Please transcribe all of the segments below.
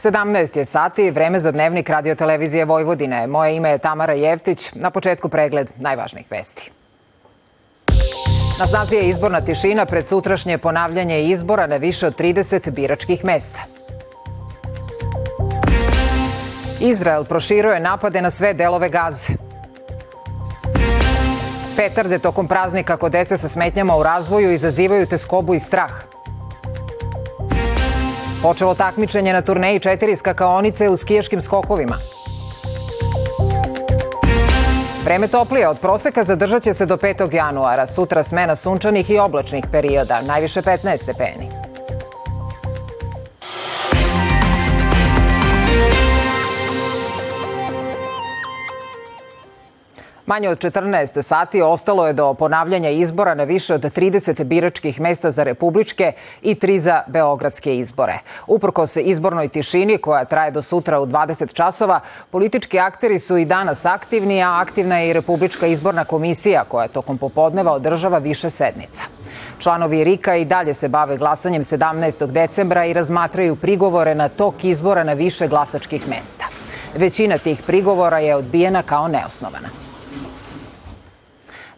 17 je sati, vreme za dnevnik radio televizije Vojvodine. Moje ime je Tamara Jevtić. Na početku pregled najvažnijih vesti. Na snazi je izborna tišina pred sutrašnje ponavljanje izbora na više od 30 biračkih mesta. Izrael proširuje napade na sve delove Gaze. Petarde tokom praznika kod dece sa smetnjama u razvoju izazivaju teskobu i strah. Počelo takmičenje na turneji četiri skakaonice u skijaškim skokovima. Vreme toplije od proseka zadržat će se do 5. januara. Sutra smena sunčanih i oblačnih perioda, najviše 15 stepeni. Manje od 14 sati ostalo je do ponavljanja izbora na više od 30 biračkih mesta za republičke i tri za beogradske izbore. Uprko se izbornoj tišini koja traje do sutra u 20 časova, politički akteri su i danas aktivni, a aktivna je i Republička izborna komisija koja tokom popodneva održava više sednica. Članovi Rika i dalje se bave glasanjem 17. decembra i razmatraju prigovore na tok izbora na više glasačkih mesta. Većina tih prigovora je odbijena kao neosnovana.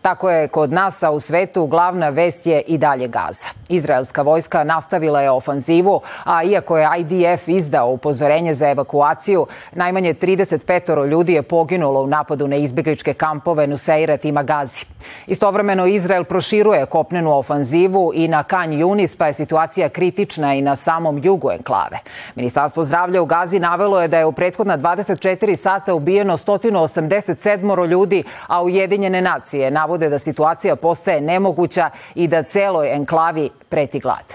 Tako je kod nas, a u svetu glavna vest je i dalje Gaza. Izraelska vojska nastavila je ofanzivu, a iako je IDF izdao upozorenje za evakuaciju, najmanje 35 ljudi je poginulo u napadu na izbjegličke kampove Nuseirat i Magazi. Istovremeno Izrael proširuje kopnenu ofanzivu i na Kanj Junis, pa je situacija kritična i na samom jugu enklave. Ministarstvo zdravlja u Gazi navelo je da je u prethodna 24 sata ubijeno 187 ljudi, a Ujedinjene nacije navode da situacija postaje nemoguća i da celoj enklavi preti glad.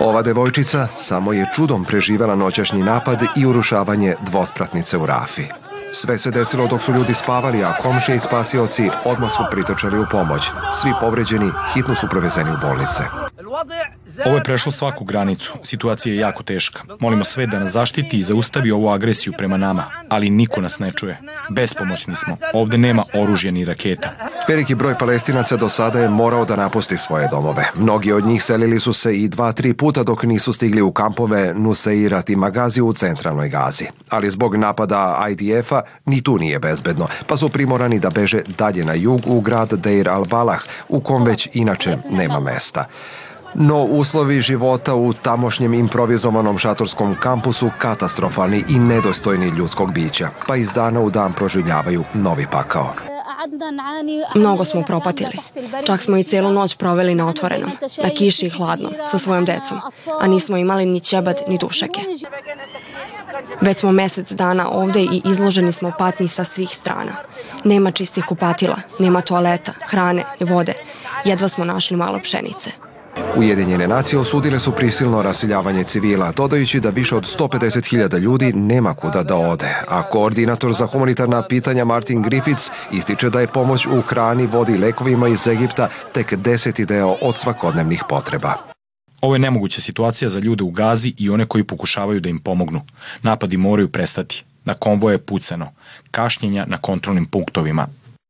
Ova devojčica samo je čudom preživela noćašnji napad i urušavanje dvospratnice u Rafi. Sve se desilo dok su ljudi spavali, a komšije i spasioci odmah su pritočali u pomoć. Svi povređeni hitno su prevezeni u bolnice. Ovo je prešlo svaku granicu. Situacija je jako teška. Molimo sve da nas zaštiti i zaustavi ovu agresiju prema nama, ali niko nas ne čuje. Bespomoćni smo. Ovde nema oružja ni raketa. Veliki broj palestinaca do sada je morao da napusti svoje domove. Mnogi od njih selili su se i dva, tri puta dok nisu stigli u kampove Nuseirat i Magazi u centralnoj Gazi. Ali zbog napada IDF-a ni tu nije bezbedno, pa su primorani da beže dalje na jug u grad Deir al-Balah, u kom već inače nema mesta. No uslovi života u tamošnjem improvizovanom šatorskom kampusu katastrofalni i nedostojni ljudskog bića, pa iz dana u dan proživljavaju novi pakao. Mnogo smo propatili. Čak smo i celu noć proveli na otvorenom, na kiši i hladno, sa svojom decom, a nismo imali ni ćebad ni dušeke. Već smo mesec dana ovde i izloženi smo patnji sa svih strana. Nema čistih kupatila, nema toaleta, hrane i vode. Jedva smo našli malo pšenice. Ujedinjene nacije osudile su prisilno rasiljavanje civila, dodajući da više od 150.000 ljudi nema kuda da ode, a koordinator za humanitarna pitanja Martin Griffiths ističe da je pomoć u hrani, vodi i lekovima iz Egipta tek deseti deo od svakodnevnih potreba. Ovo je nemoguća situacija za ljude u Gazi i one koji pokušavaju da im pomognu. Napadi moraju prestati. Na konvoje je pucano. Kašnjenja na kontrolnim punktovima.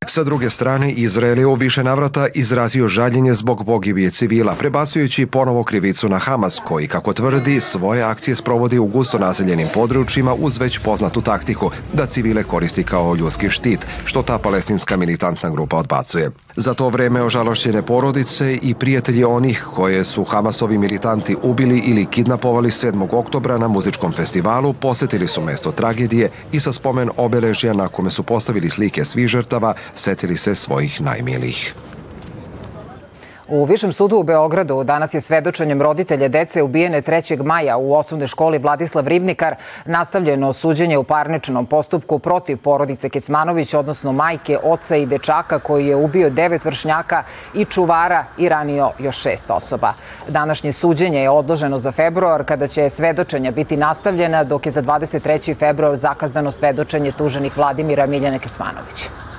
Sa druge strane, Izrael je u više navrata izrazio žaljenje zbog pogibije civila, prebacujući ponovo krivicu na Hamas, koji, kako tvrdi, svoje akcije sprovodi u gusto naseljenim područjima uz već poznatu taktiku da civile koristi kao ljudski štit, što ta palestinska militantna grupa odbacuje. Za to vreme ožalošćene porodice i prijatelji onih koje su Hamasovi militanti ubili ili kidnapovali 7. oktobra na muzičkom festivalu posetili su mesto tragedije i sa spomen obeležja na kome su postavili slike svih žrtava setili se svojih najmilijih. U Višem sudu u Beogradu danas je svedočenjem roditelja dece ubijene 3. maja u osnovnoj školi Vladislav Ribnikar nastavljeno suđenje u parničnom postupku protiv porodice Kecmanović, odnosno majke, oca i dečaka koji je ubio devet vršnjaka i čuvara i ranio još šest osoba. Današnje suđenje je odloženo za februar kada će svedočenja biti nastavljena dok je za 23. februar zakazano svedočenje tuženih Vladimira Miljana Kecmanovića.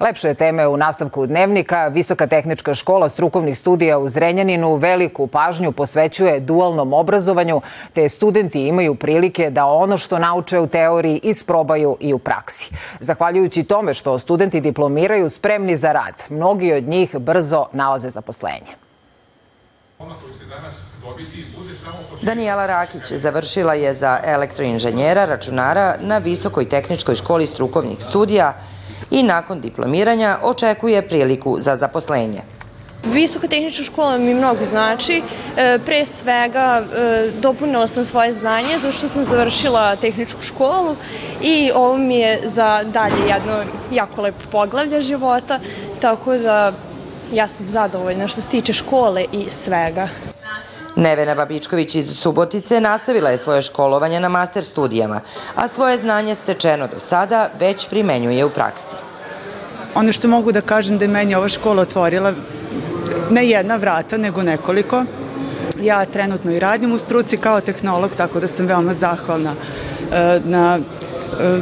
Lepše je teme u nastavku dnevnika. Visoka tehnička škola strukovnih studija u Zrenjaninu veliku pažnju posvećuje dualnom obrazovanju, te studenti imaju prilike da ono što nauče u teoriji isprobaju i u praksi. Zahvaljujući tome što studenti diplomiraju spremni za rad, mnogi od njih brzo nalaze zaposlenje. Danijela Rakić završila je za elektroinženjera računara na Visokoj tehničkoj školi strukovnih studija i nakon diplomiranja očekuje priliku za zaposlenje. Visoka tehnička škola mi mnogo znači. E, pre svega e, dopunila sam svoje znanje zato što sam završila tehničku školu i ovo mi je za dalje jedno jako lepo poglavlje života, tako da ja sam zadovoljna što se tiče škole i svega. Nevena Babičković iz Subotice nastavila je svoje školovanje na master studijama, a svoje znanje stečeno do sada već primenjuje u praksi. Ono što mogu da kažem da je meni ova škola otvorila ne jedna vrata, nego nekoliko. Ja trenutno i radim u struci kao tehnolog, tako da sam veoma zahvalna e, na e,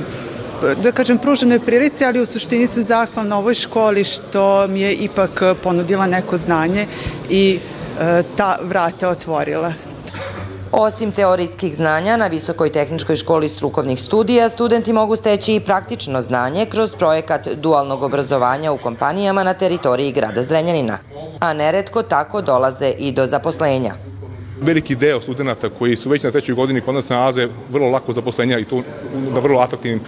da kažem, pruženoj prilici, ali u suštini sam zahvalna ovoj školi što mi je ipak ponudila neko znanje i ta vrata otvorila. Osim teorijskih znanja, na Visokoj tehničkoj školi strukovnih studija studenti mogu steći i praktično znanje kroz projekat dualnog obrazovanja u kompanijama na teritoriji grada Zrenjanina, a neretko tako dolaze i do zaposlenja veliki deo studenta koji su već na trećoj godini kod nas nalaze vrlo lako zaposlenja i to na vrlo atraktivnim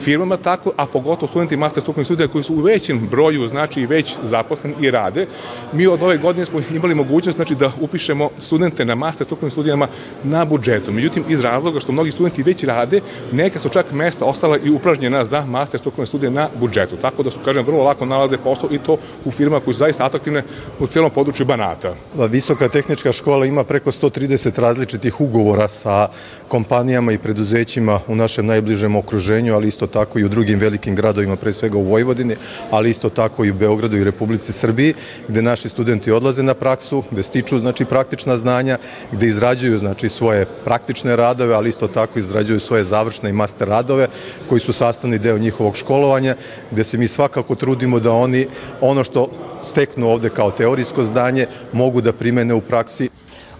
firmama tako, a pogotovo studenti master strukovnih studija koji su u većem broju, znači već zaposleni i rade. Mi od ove godine smo imali mogućnost znači, da upišemo studente na master strukovnim studijama na budžetu. Međutim, iz razloga što mnogi studenti već rade, neka su čak mesta ostala i upražnjena za master strukovne studije na budžetu. Tako da su, kažem, vrlo lako nalaze posao i to u firmama koji su zaista atraktivne u celom području Banata. Visoka tehnička škola ima preko 130 različitih ugovora sa kompanijama i preduzećima u našem najbližem okruženju, ali isto tako i u drugim velikim gradovima, pre svega u Vojvodini, ali isto tako i u Beogradu i Republici Srbiji, gde naši studenti odlaze na praksu, gde stiču znači praktična znanja, gde izrađuju znači svoje praktične radove, ali isto tako izrađuju svoje završne i master radove koji su sastavni deo njihovog školovanja, gde se mi svakako trudimo da oni ono što steknu ovde kao teorijsko zdanje mogu da primene u praksi.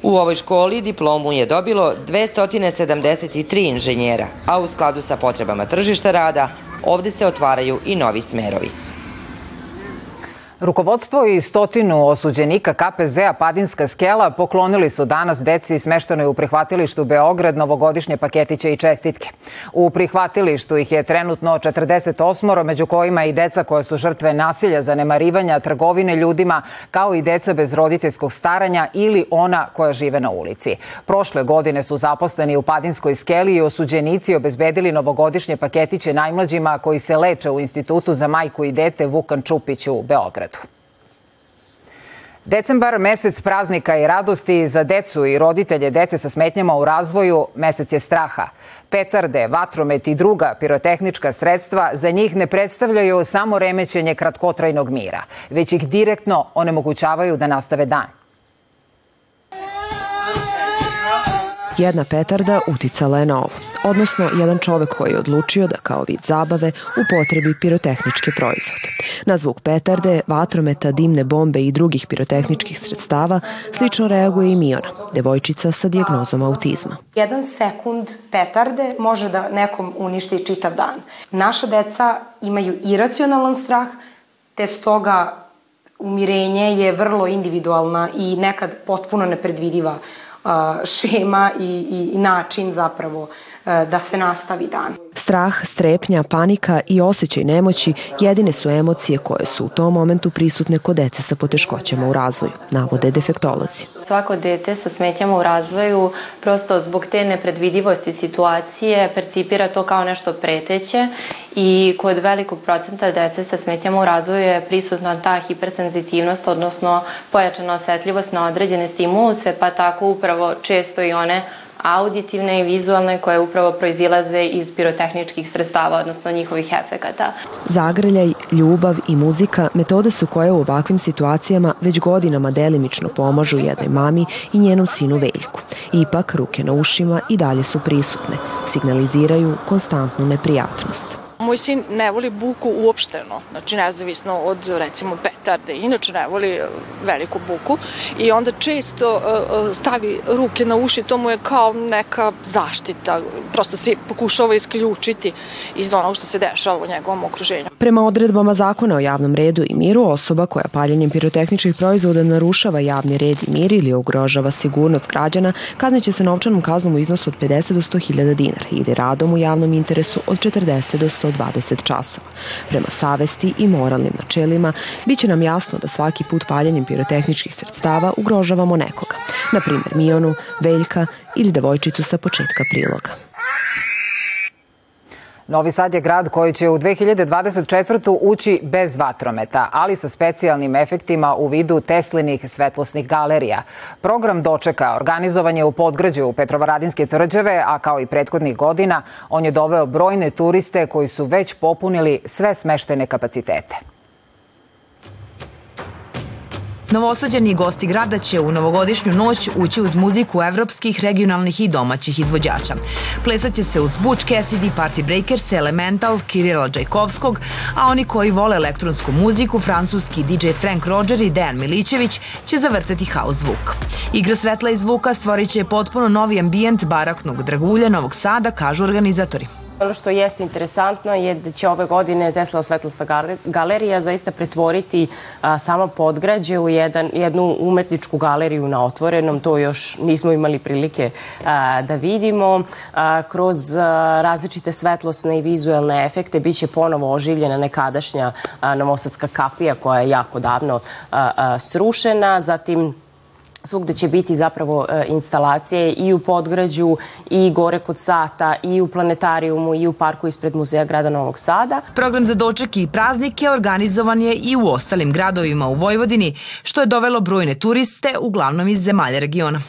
U ovoj školi diplomu je dobilo 273 inženjera, a u skladu sa potrebama tržišta rada ovde se otvaraju i novi smerovi. Rukovodstvo i stotinu osuđenika KPZ-a Padinska skela poklonili su danas deci smeštenoj u prihvatilištu Beograd novogodišnje paketiće i čestitke. U prihvatilištu ih je trenutno 48, među kojima i deca koje su žrtve nasilja, zanemarivanja, trgovine ljudima, kao i deca bez roditeljskog staranja ili ona koja žive na ulici. Prošle godine su zaposleni u Padinskoj skeli i osuđenici obezbedili novogodišnje paketiće najmlađima koji se leče u Institutu za majku i dete Vukan Čupić u Beogradu. Decembar, mesec praznika i radosti za decu i roditelje dece sa smetnjama u razvoju, mesec je straha. Petarde, vatromet i druga pirotehnička sredstva za njih ne predstavljaju samo remećenje kratkotrajnog mira, već ih direktno onemogućavaju da nastave dan. Jedna petarda uticala je na ovo, odnosno jedan čovek koji je odlučio da kao vid zabave upotrebi pirotehničke proizvode. Na zvuk petarde, vatrometa, dimne bombe i drugih pirotehničkih sredstava slično reaguje i Miona, devojčica sa dijagnozom autizma. Jedan sekund petarde može da nekom uništi čitav dan. Naša deca imaju iracionalan strah, te stoga umirenje je vrlo individualna i nekad potpuno nepredvidiva šema i, i način zapravo da se nastavi dan. Strah, strepnja, panika i osjećaj nemoći jedine su emocije koje su u tom momentu prisutne kod dece sa poteškoćama u razvoju, navode defektolozi. Svako dete sa smetnjama u razvoju prosto zbog te nepredvidivosti situacije percipira to kao nešto preteće i kod velikog procenta dece sa smetnjama u razvoju je prisutna ta hipersenzitivnost, odnosno pojačana osetljivost na određene stimuluse, pa tako upravo često i one auditivne i vizualne koje upravo proizilaze iz pirotehničkih sredstava, odnosno njihovih efekata. Zagrljaj, ljubav i muzika metode su koje u ovakvim situacijama već godinama delimično pomažu jednoj mami i njenom sinu Veljku. Ipak, ruke na ušima i dalje su prisutne, signaliziraju konstantnu neprijatnost. Moj sin ne voli buku uopšteno, znači nezavisno od recimo pet petarde, inače ne voli veliku buku i onda često uh, stavi ruke na uši, to mu je kao neka zaštita, prosto se pokušava isključiti iz onog što se dešava u njegovom okruženju. Prema odredbama zakona o javnom redu i miru, osoba koja paljenjem pirotehničkih proizvoda narušava javni red i mir ili ugrožava sigurnost građana, kazniće se novčanom kaznom u iznosu od 50 do 100 hiljada dinara ili radom u javnom interesu od 40 do 120 časova. Prema savesti i moralnim načelima, biće nam jasno da svaki put paljenjem pirotehničkih sredstava ugrožavamo nekoga, na primjer Mionu, Veljka ili devojčicu sa početka priloga. Novi Sad je grad koji će u 2024. ući bez vatrometa, ali sa specijalnim efektima u vidu Teslinih svetlosnih galerija. Program dočeka organizovan je u podgrađu Petrovaradinske tvrđave, a kao i prethodnih godina, on je doveo brojne turiste koji su već popunili sve smeštene kapacitete. Novosađani gosti grada će u novogodišnju noć ući uz muziku evropskih, regionalnih i domaćih izvođača. Plesaće se uz Butch Cassidy, Party Breakers, Elemental, Kirila Džajkovskog, a oni koji vole elektronsku muziku, francuski DJ Frank Roger i Dejan Milićević će zavrteti house zvuk. Igra svetla i zvuka stvorit će potpuno novi ambijent baraknog dragulja Novog Sada, kažu organizatori. Ono što jeste interesantno je da će ove godine Tesla svetlosna galerija zaista pretvoriti a, samo podgrađe u jedan, jednu umetničku galeriju na otvorenom. To još nismo imali prilike a, da vidimo. A, kroz različite svetlosne i vizuelne efekte biće ponovo oživljena nekadašnja novosadska kapija koja je jako davno srušena. Zatim svugde će biti zapravo e, instalacije i u Podgrađu i gore kod Sata i u planetarijumu i u parku ispred Muzeja grada Novog Sada. Program za doček i praznike organizovan je i u ostalim gradovima u Vojvodini, što je dovelo brojne turiste, uglavnom iz zemalja regiona.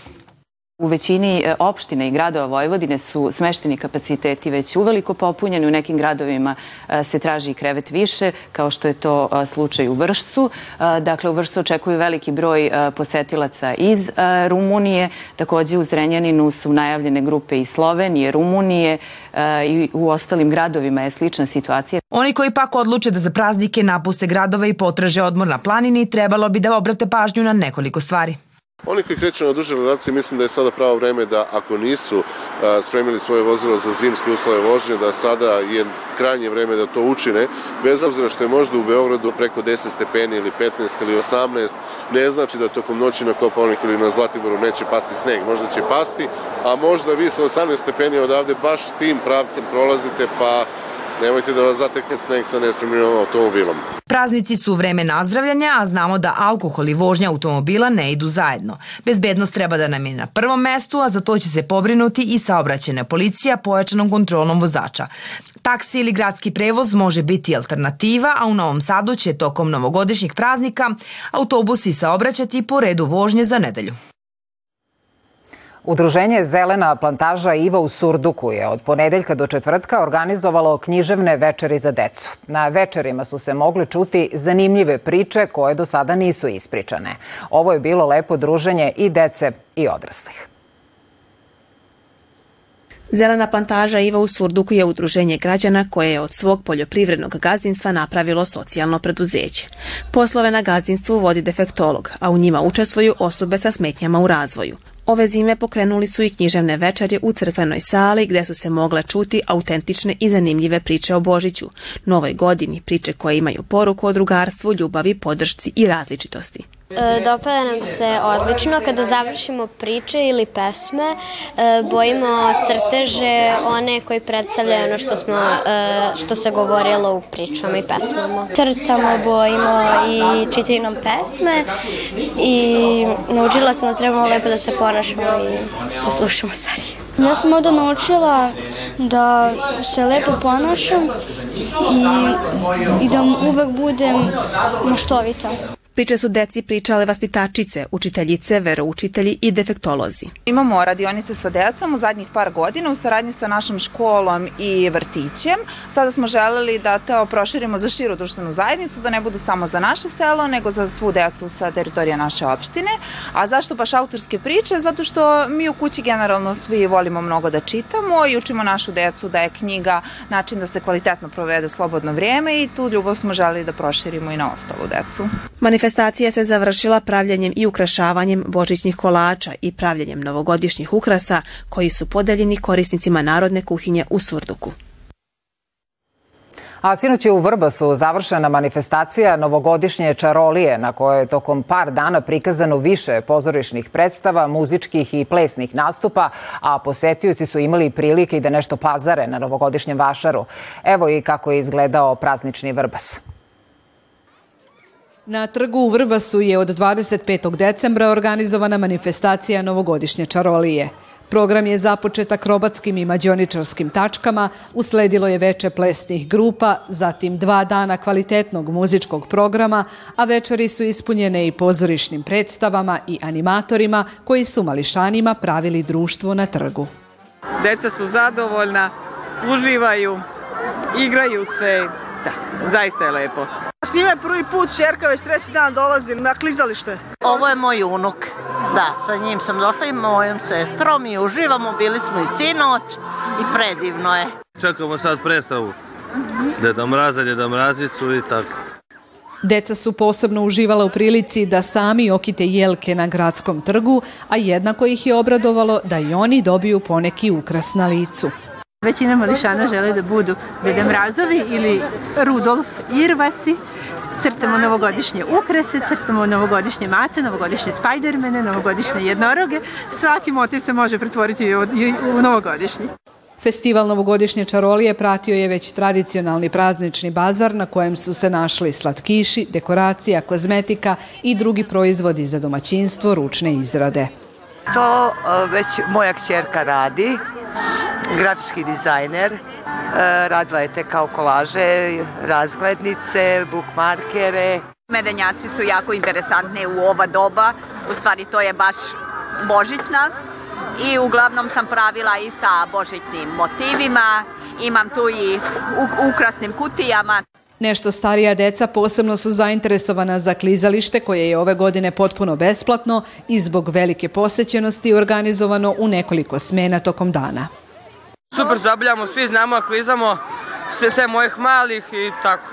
U većini e, opština i gradova Vojvodine su smešteni kapaciteti već uveliko popunjeni. U nekim gradovima e, se traži i krevet više, kao što je to e, slučaj u Vršcu. Dakle, u Vršcu očekuju veliki broj posetilaca iz Rumunije. Takođe u Zrenjaninu su najavljene grupe iz Slovenije, Rumunije i u ostalim gradovima je slična situacija. Oni koji pak odluče da za praznike napuste gradove i potraže odmor na planini, trebalo bi da obrate pažnju na nekoliko stvari. Oni koji kreću na duže relacije, mislim da je sada pravo vreme da ako nisu spremili svoje vozilo za zimske uslove vožnje, da sada je krajnje vreme da to učine, bez obzira što je možda u Beogradu preko 10 stepeni ili 15 ili 18, ne znači da tokom noći na Kopaoniku ili na Zlatiboru neće pasti sneg. Možda će pasti, a možda vi sa 18 stepeni odavde baš tim pravcem prolazite, pa nemojte da vas zatekne sneg sa nespremljenim automobilom. Praznici su vreme nazdravljanja, a znamo da alkohol i vožnja automobila ne idu zajedno. Bezbednost treba da nam je na prvom mestu, a za to će se pobrinuti i saobraćena policija pojačanom kontrolom vozača. Taksi ili gradski prevoz može biti alternativa, a u Novom Sadu će tokom novogodišnjih praznika autobusi saobraćati po redu vožnje za nedelju. Udruženje Zelena plantaža Iva u Surduku je od ponedeljka do četvrtka organizovalo književne večeri za decu. Na večerima su se mogli čuti zanimljive priče koje do sada nisu ispričane. Ovo je bilo lepo druženje i dece i odraslih. Zelena plantaža Iva u Surduku je udruženje građana koje je od svog poljoprivrednog gazdinstva napravilo socijalno preduzeće. Poslove na gazdinstvu vodi defektolog, a u njima učestvuju osobe sa smetnjama u razvoju. Ove zime pokrenuli su i književne večerje u crkvenoj sali gde su se mogle čuti autentične i zanimljive priče o Božiću, novoj godini, priče koje imaju poruku o drugarstvu, ljubavi, podršci i različitosti. E, dopada nam se odlično kada završimo priče ili pesme, e, bojimo crteže, one koji predstavljaju ono što, smo, e, što se govorilo u pričama i pesmama. Crtamo, bojimo i čitaju nam pesme i naučila sam da trebamo lepo da se ponašamo i da slušamo starije. Ja sam ovde naučila da se lepo ponašam i, i da uvek budem maštovita. Priče su deci pričale vaspitačice, učiteljice, veroučitelji i defektolozi. Imamo radionice sa decom u zadnjih par godina u saradnji sa našom školom i vrtićem. Sada smo želeli da to proširimo za širu društvenu zajednicu, da ne budu samo za naše selo, nego za svu decu sa teritorija naše opštine. A zašto baš autorske priče? Zato što mi u kući generalno svi volimo mnogo da čitamo i učimo našu decu da je knjiga način da se kvalitetno provede slobodno vrijeme i tu ljubav smo želeli da proširimo i na ostalu decu. Manifestacija se završila pravljenjem i ukrašavanjem božićnih kolača i pravljenjem novogodišnjih ukrasa koji su podeljeni korisnicima narodne kuhinje u Surduku. A sinoć je u Vrbasu završena manifestacija novogodišnje čarolije na kojoj je tokom par dana prikazano više pozorišnih predstava, muzičkih i plesnih nastupa, a posetioci su imali prilike i da nešto pazare na novogodišnjem vašaru. Evo i kako je izgledao praznični Vrbas. Na trgu u Vrbasu je od 25. decembra organizovana manifestacija novogodišnje čarolije. Program je započet akrobatskim i mađioničarskim tačkama, usledilo je veče plesnih grupa, zatim dva dana kvalitetnog muzičkog programa, a večeri su ispunjene i pozorišnim predstavama i animatorima koji su mališanima pravili društvo na trgu. Deca su zadovoljna, uživaju, igraju se, tako, zaista je lepo. S njime prvi put čerka već treći dan dolazi na klizalište. Ovo je moj unuk. Da, sa njim sam došla i mojom sestrom i uživamo, bili smo i cinoć i predivno je. Čekamo sad predstavu. Deda Mraza, Deda Mrazicu i tako. Deca su posebno uživala u prilici da sami okite jelke na gradskom trgu, a jednako ih je obradovalo da i oni dobiju poneki ukras na licu. Većina mališana žele da budu Dede Mrazovi ili Rudolf Irvasi. Crtamo novogodišnje ukrase, crtamo novogodišnje mace, novogodišnje spajdermene, novogodišnje jednoroge. Svaki motiv se može pretvoriti u novogodišnji. Festival novogodišnje čarolije pratio je već tradicionalni praznični bazar na kojem su se našli slatkiši, dekoracija, kozmetika i drugi proizvodi za domaćinstvo ručne izrade. To već moja kćerka radi, grafički dizajner, radila je te kao kolaže, razglednice, bookmarkere. Medenjaci su jako interesantni u ova doba, u stvari to je baš božitna i uglavnom sam pravila i sa božitnim motivima, imam tu i ukrasnim kutijama. Nešto starija deca posebno su zainteresovana za klizalište koje je ove godine potpuno besplatno i zbog velike posećenosti organizovano u nekoliko smena tokom dana. Super zabavljamo, svi znamo, klizamo, sve, sve mojih malih i tako.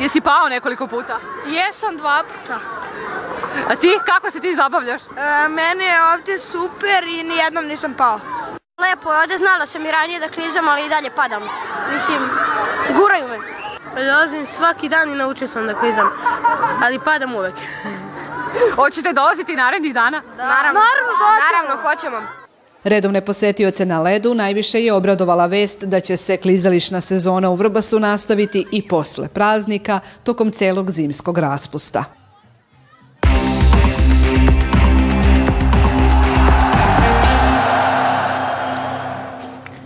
Jesi pao nekoliko puta? Jesam dva puta. A ti, kako se ti zabavljaš? E, meni je ovdje super i nijednom nisam pao. Lepo je, ovdje znala sam i ranije da klizam, ali i dalje padam. Mislim, guraju me. Dolazim svaki dan i naučio sam da klizam, ali padam uvek. Hoćete dolaziti narednih dana? Da. Naravno, naravno, naravno, hoćemo. Redovne posetioce na ledu najviše je obradovala vest da će se klizališna sezona u Vrbasu nastaviti i posle praznika tokom celog zimskog raspusta.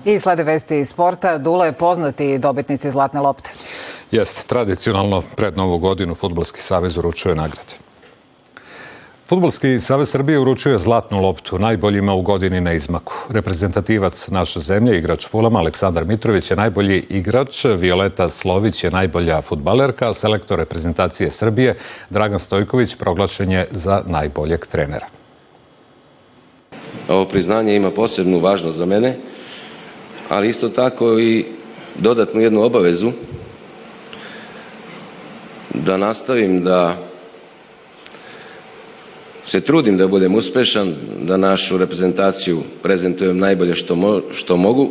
I slede vesti iz sporta. Dula je poznati dobitnici Zlatne lopte. Jeste, tradicionalno pred Novu godinu Futbolski savez uručuje nagrade. Futbolski savez Srbije uručuje zlatnu loptu najboljima u godini na izmaku. Reprezentativac naše zemlje, igrač Fulama, Aleksandar Mitrović je najbolji igrač, Violeta Slović je najbolja futbalerka, selektor reprezentacije Srbije, Dragan Stojković, proglašen je za najboljeg trenera. Ovo priznanje ima posebnu važnost za mene, ali isto tako i dodatnu jednu obavezu da nastavim da se trudim da budem uspešan, da našu reprezentaciju prezentujem najbolje što, mo što mogu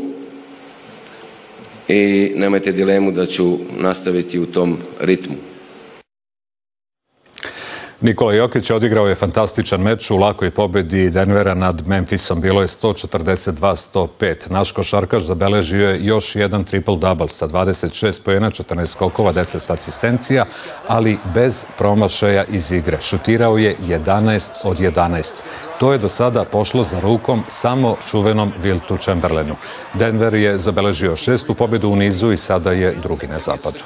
i nemajte dilemu da ću nastaviti u tom ritmu. Nikola Jokić odigrao je fantastičan meč u lakoj pobedi Denvera nad Memphisom. Bilo je 142-105. Naš košarkaš zabeležio je još jedan triple-double sa 26 pojena, 14 skokova, 10 asistencija, ali bez promašaja iz igre. Šutirao je 11 od 11. To je do sada pošlo za rukom samo čuvenom Viltu Chamberlainu. Denver je zabeležio šestu pobedu u nizu i sada je drugi na zapadu.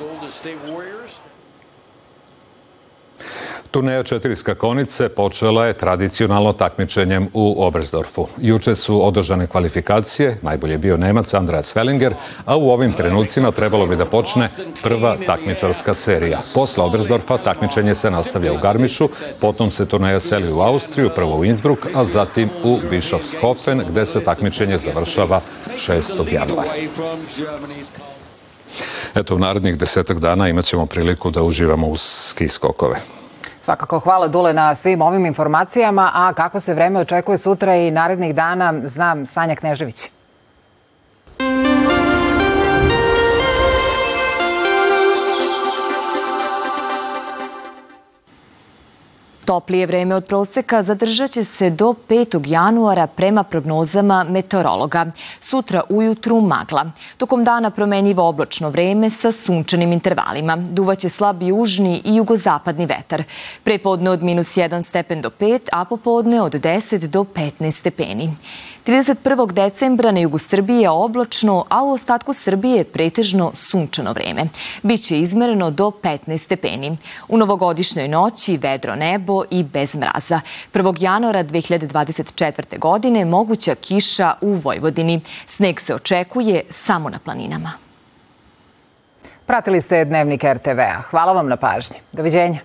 Turneja četiri skakonice počela je tradicionalno takmičenjem u Obersdorfu. Juče su održane kvalifikacije, najbolje je bio Nemac Andreas Wellinger, a u ovim trenucima trebalo bi da počne prva takmičarska serija. Posle Obersdorfa takmičenje se nastavlja u Garmišu, potom se turneja seli u Austriju, prvo u Innsbruck, a zatim u Bischofshofen, gde se takmičenje završava 6. januara. Eto, u narednih desetak dana imat ćemo priliku da uživamo uz ski skokove. Svakako hvala Dule na svim ovim informacijama, a kako se vreme očekuje sutra i narednih dana, znam Sanja Knežević. Toplije vreme od proseka zadržat će se do 5. januara prema prognozama meteorologa. Sutra ujutru magla. Tokom dana promenjivo oblačno vreme sa sunčanim intervalima. Duvaće slab južni i jugozapadni vetar. Prepodne od minus 1 stepen do 5, a popodne od 10 do 15 stepeni. 31. decembra na jugu Srbije je oblačno, a u ostatku Srbije je pretežno sunčano vreme. Biće izmereno do 15 stepeni. U novogodišnjoj noći vedro nebo i bez mraza. 1. januara 2024. godine moguća kiša u Vojvodini. Sneg se očekuje samo na planinama. Pratili ste Dnevnik RTV-a. Hvala vam na pažnji. Doviđenja.